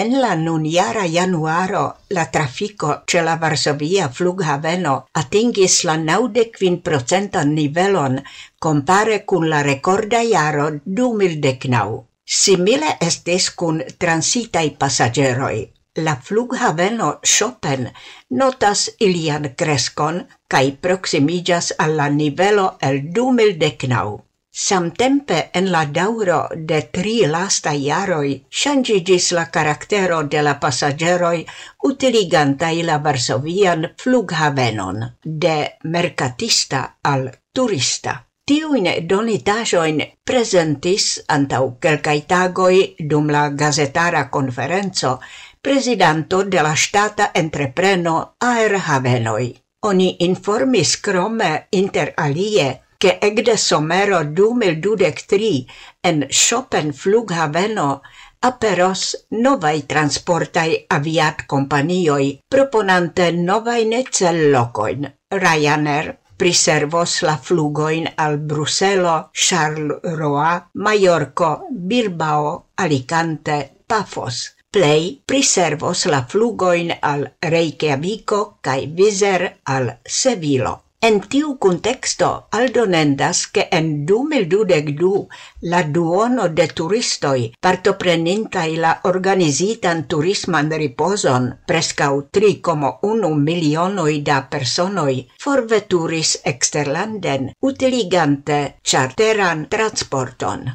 En la nunjara januaro la trafico ce la Varsovia flughaveno atingis la 95% nivelon compare kun la recorda jaro 2019. Simile estis kun transitai passageroi. La flughaveno Chopin notas ilian kreskon cae proximigas al la nivelo el 2019. Samtempe en la dauro de tri lasta iaroi changigis la caractero de la passageroi utiligantai la Varsovian flughavenon de mercatista al turista. Tiujn donitajoin presentis antau quelcai tagoi dum la gazetara conferenzo presidanto de la stata entrepreno Aerhavenoj. Oni informis krome inter alie che egde somero du mil dudec tri en Schopen flughaveno aperos novai transportai aviat companioi proponante novai necel locoin. Ryanair priservos la flugoin al Bruselo, Charleroi, Mallorco, Bilbao, Alicante, Pafos. Plei priservos la flugoin al Reykjaviko kai Viser al Sevilo. En tiu contexto aldonendas che en 2022 la duono de turistoi partoprenintai la organizitan turisman riposon prescau 3,1 milionoi da personoi forveturis exterlanden utiligante charteran transporton.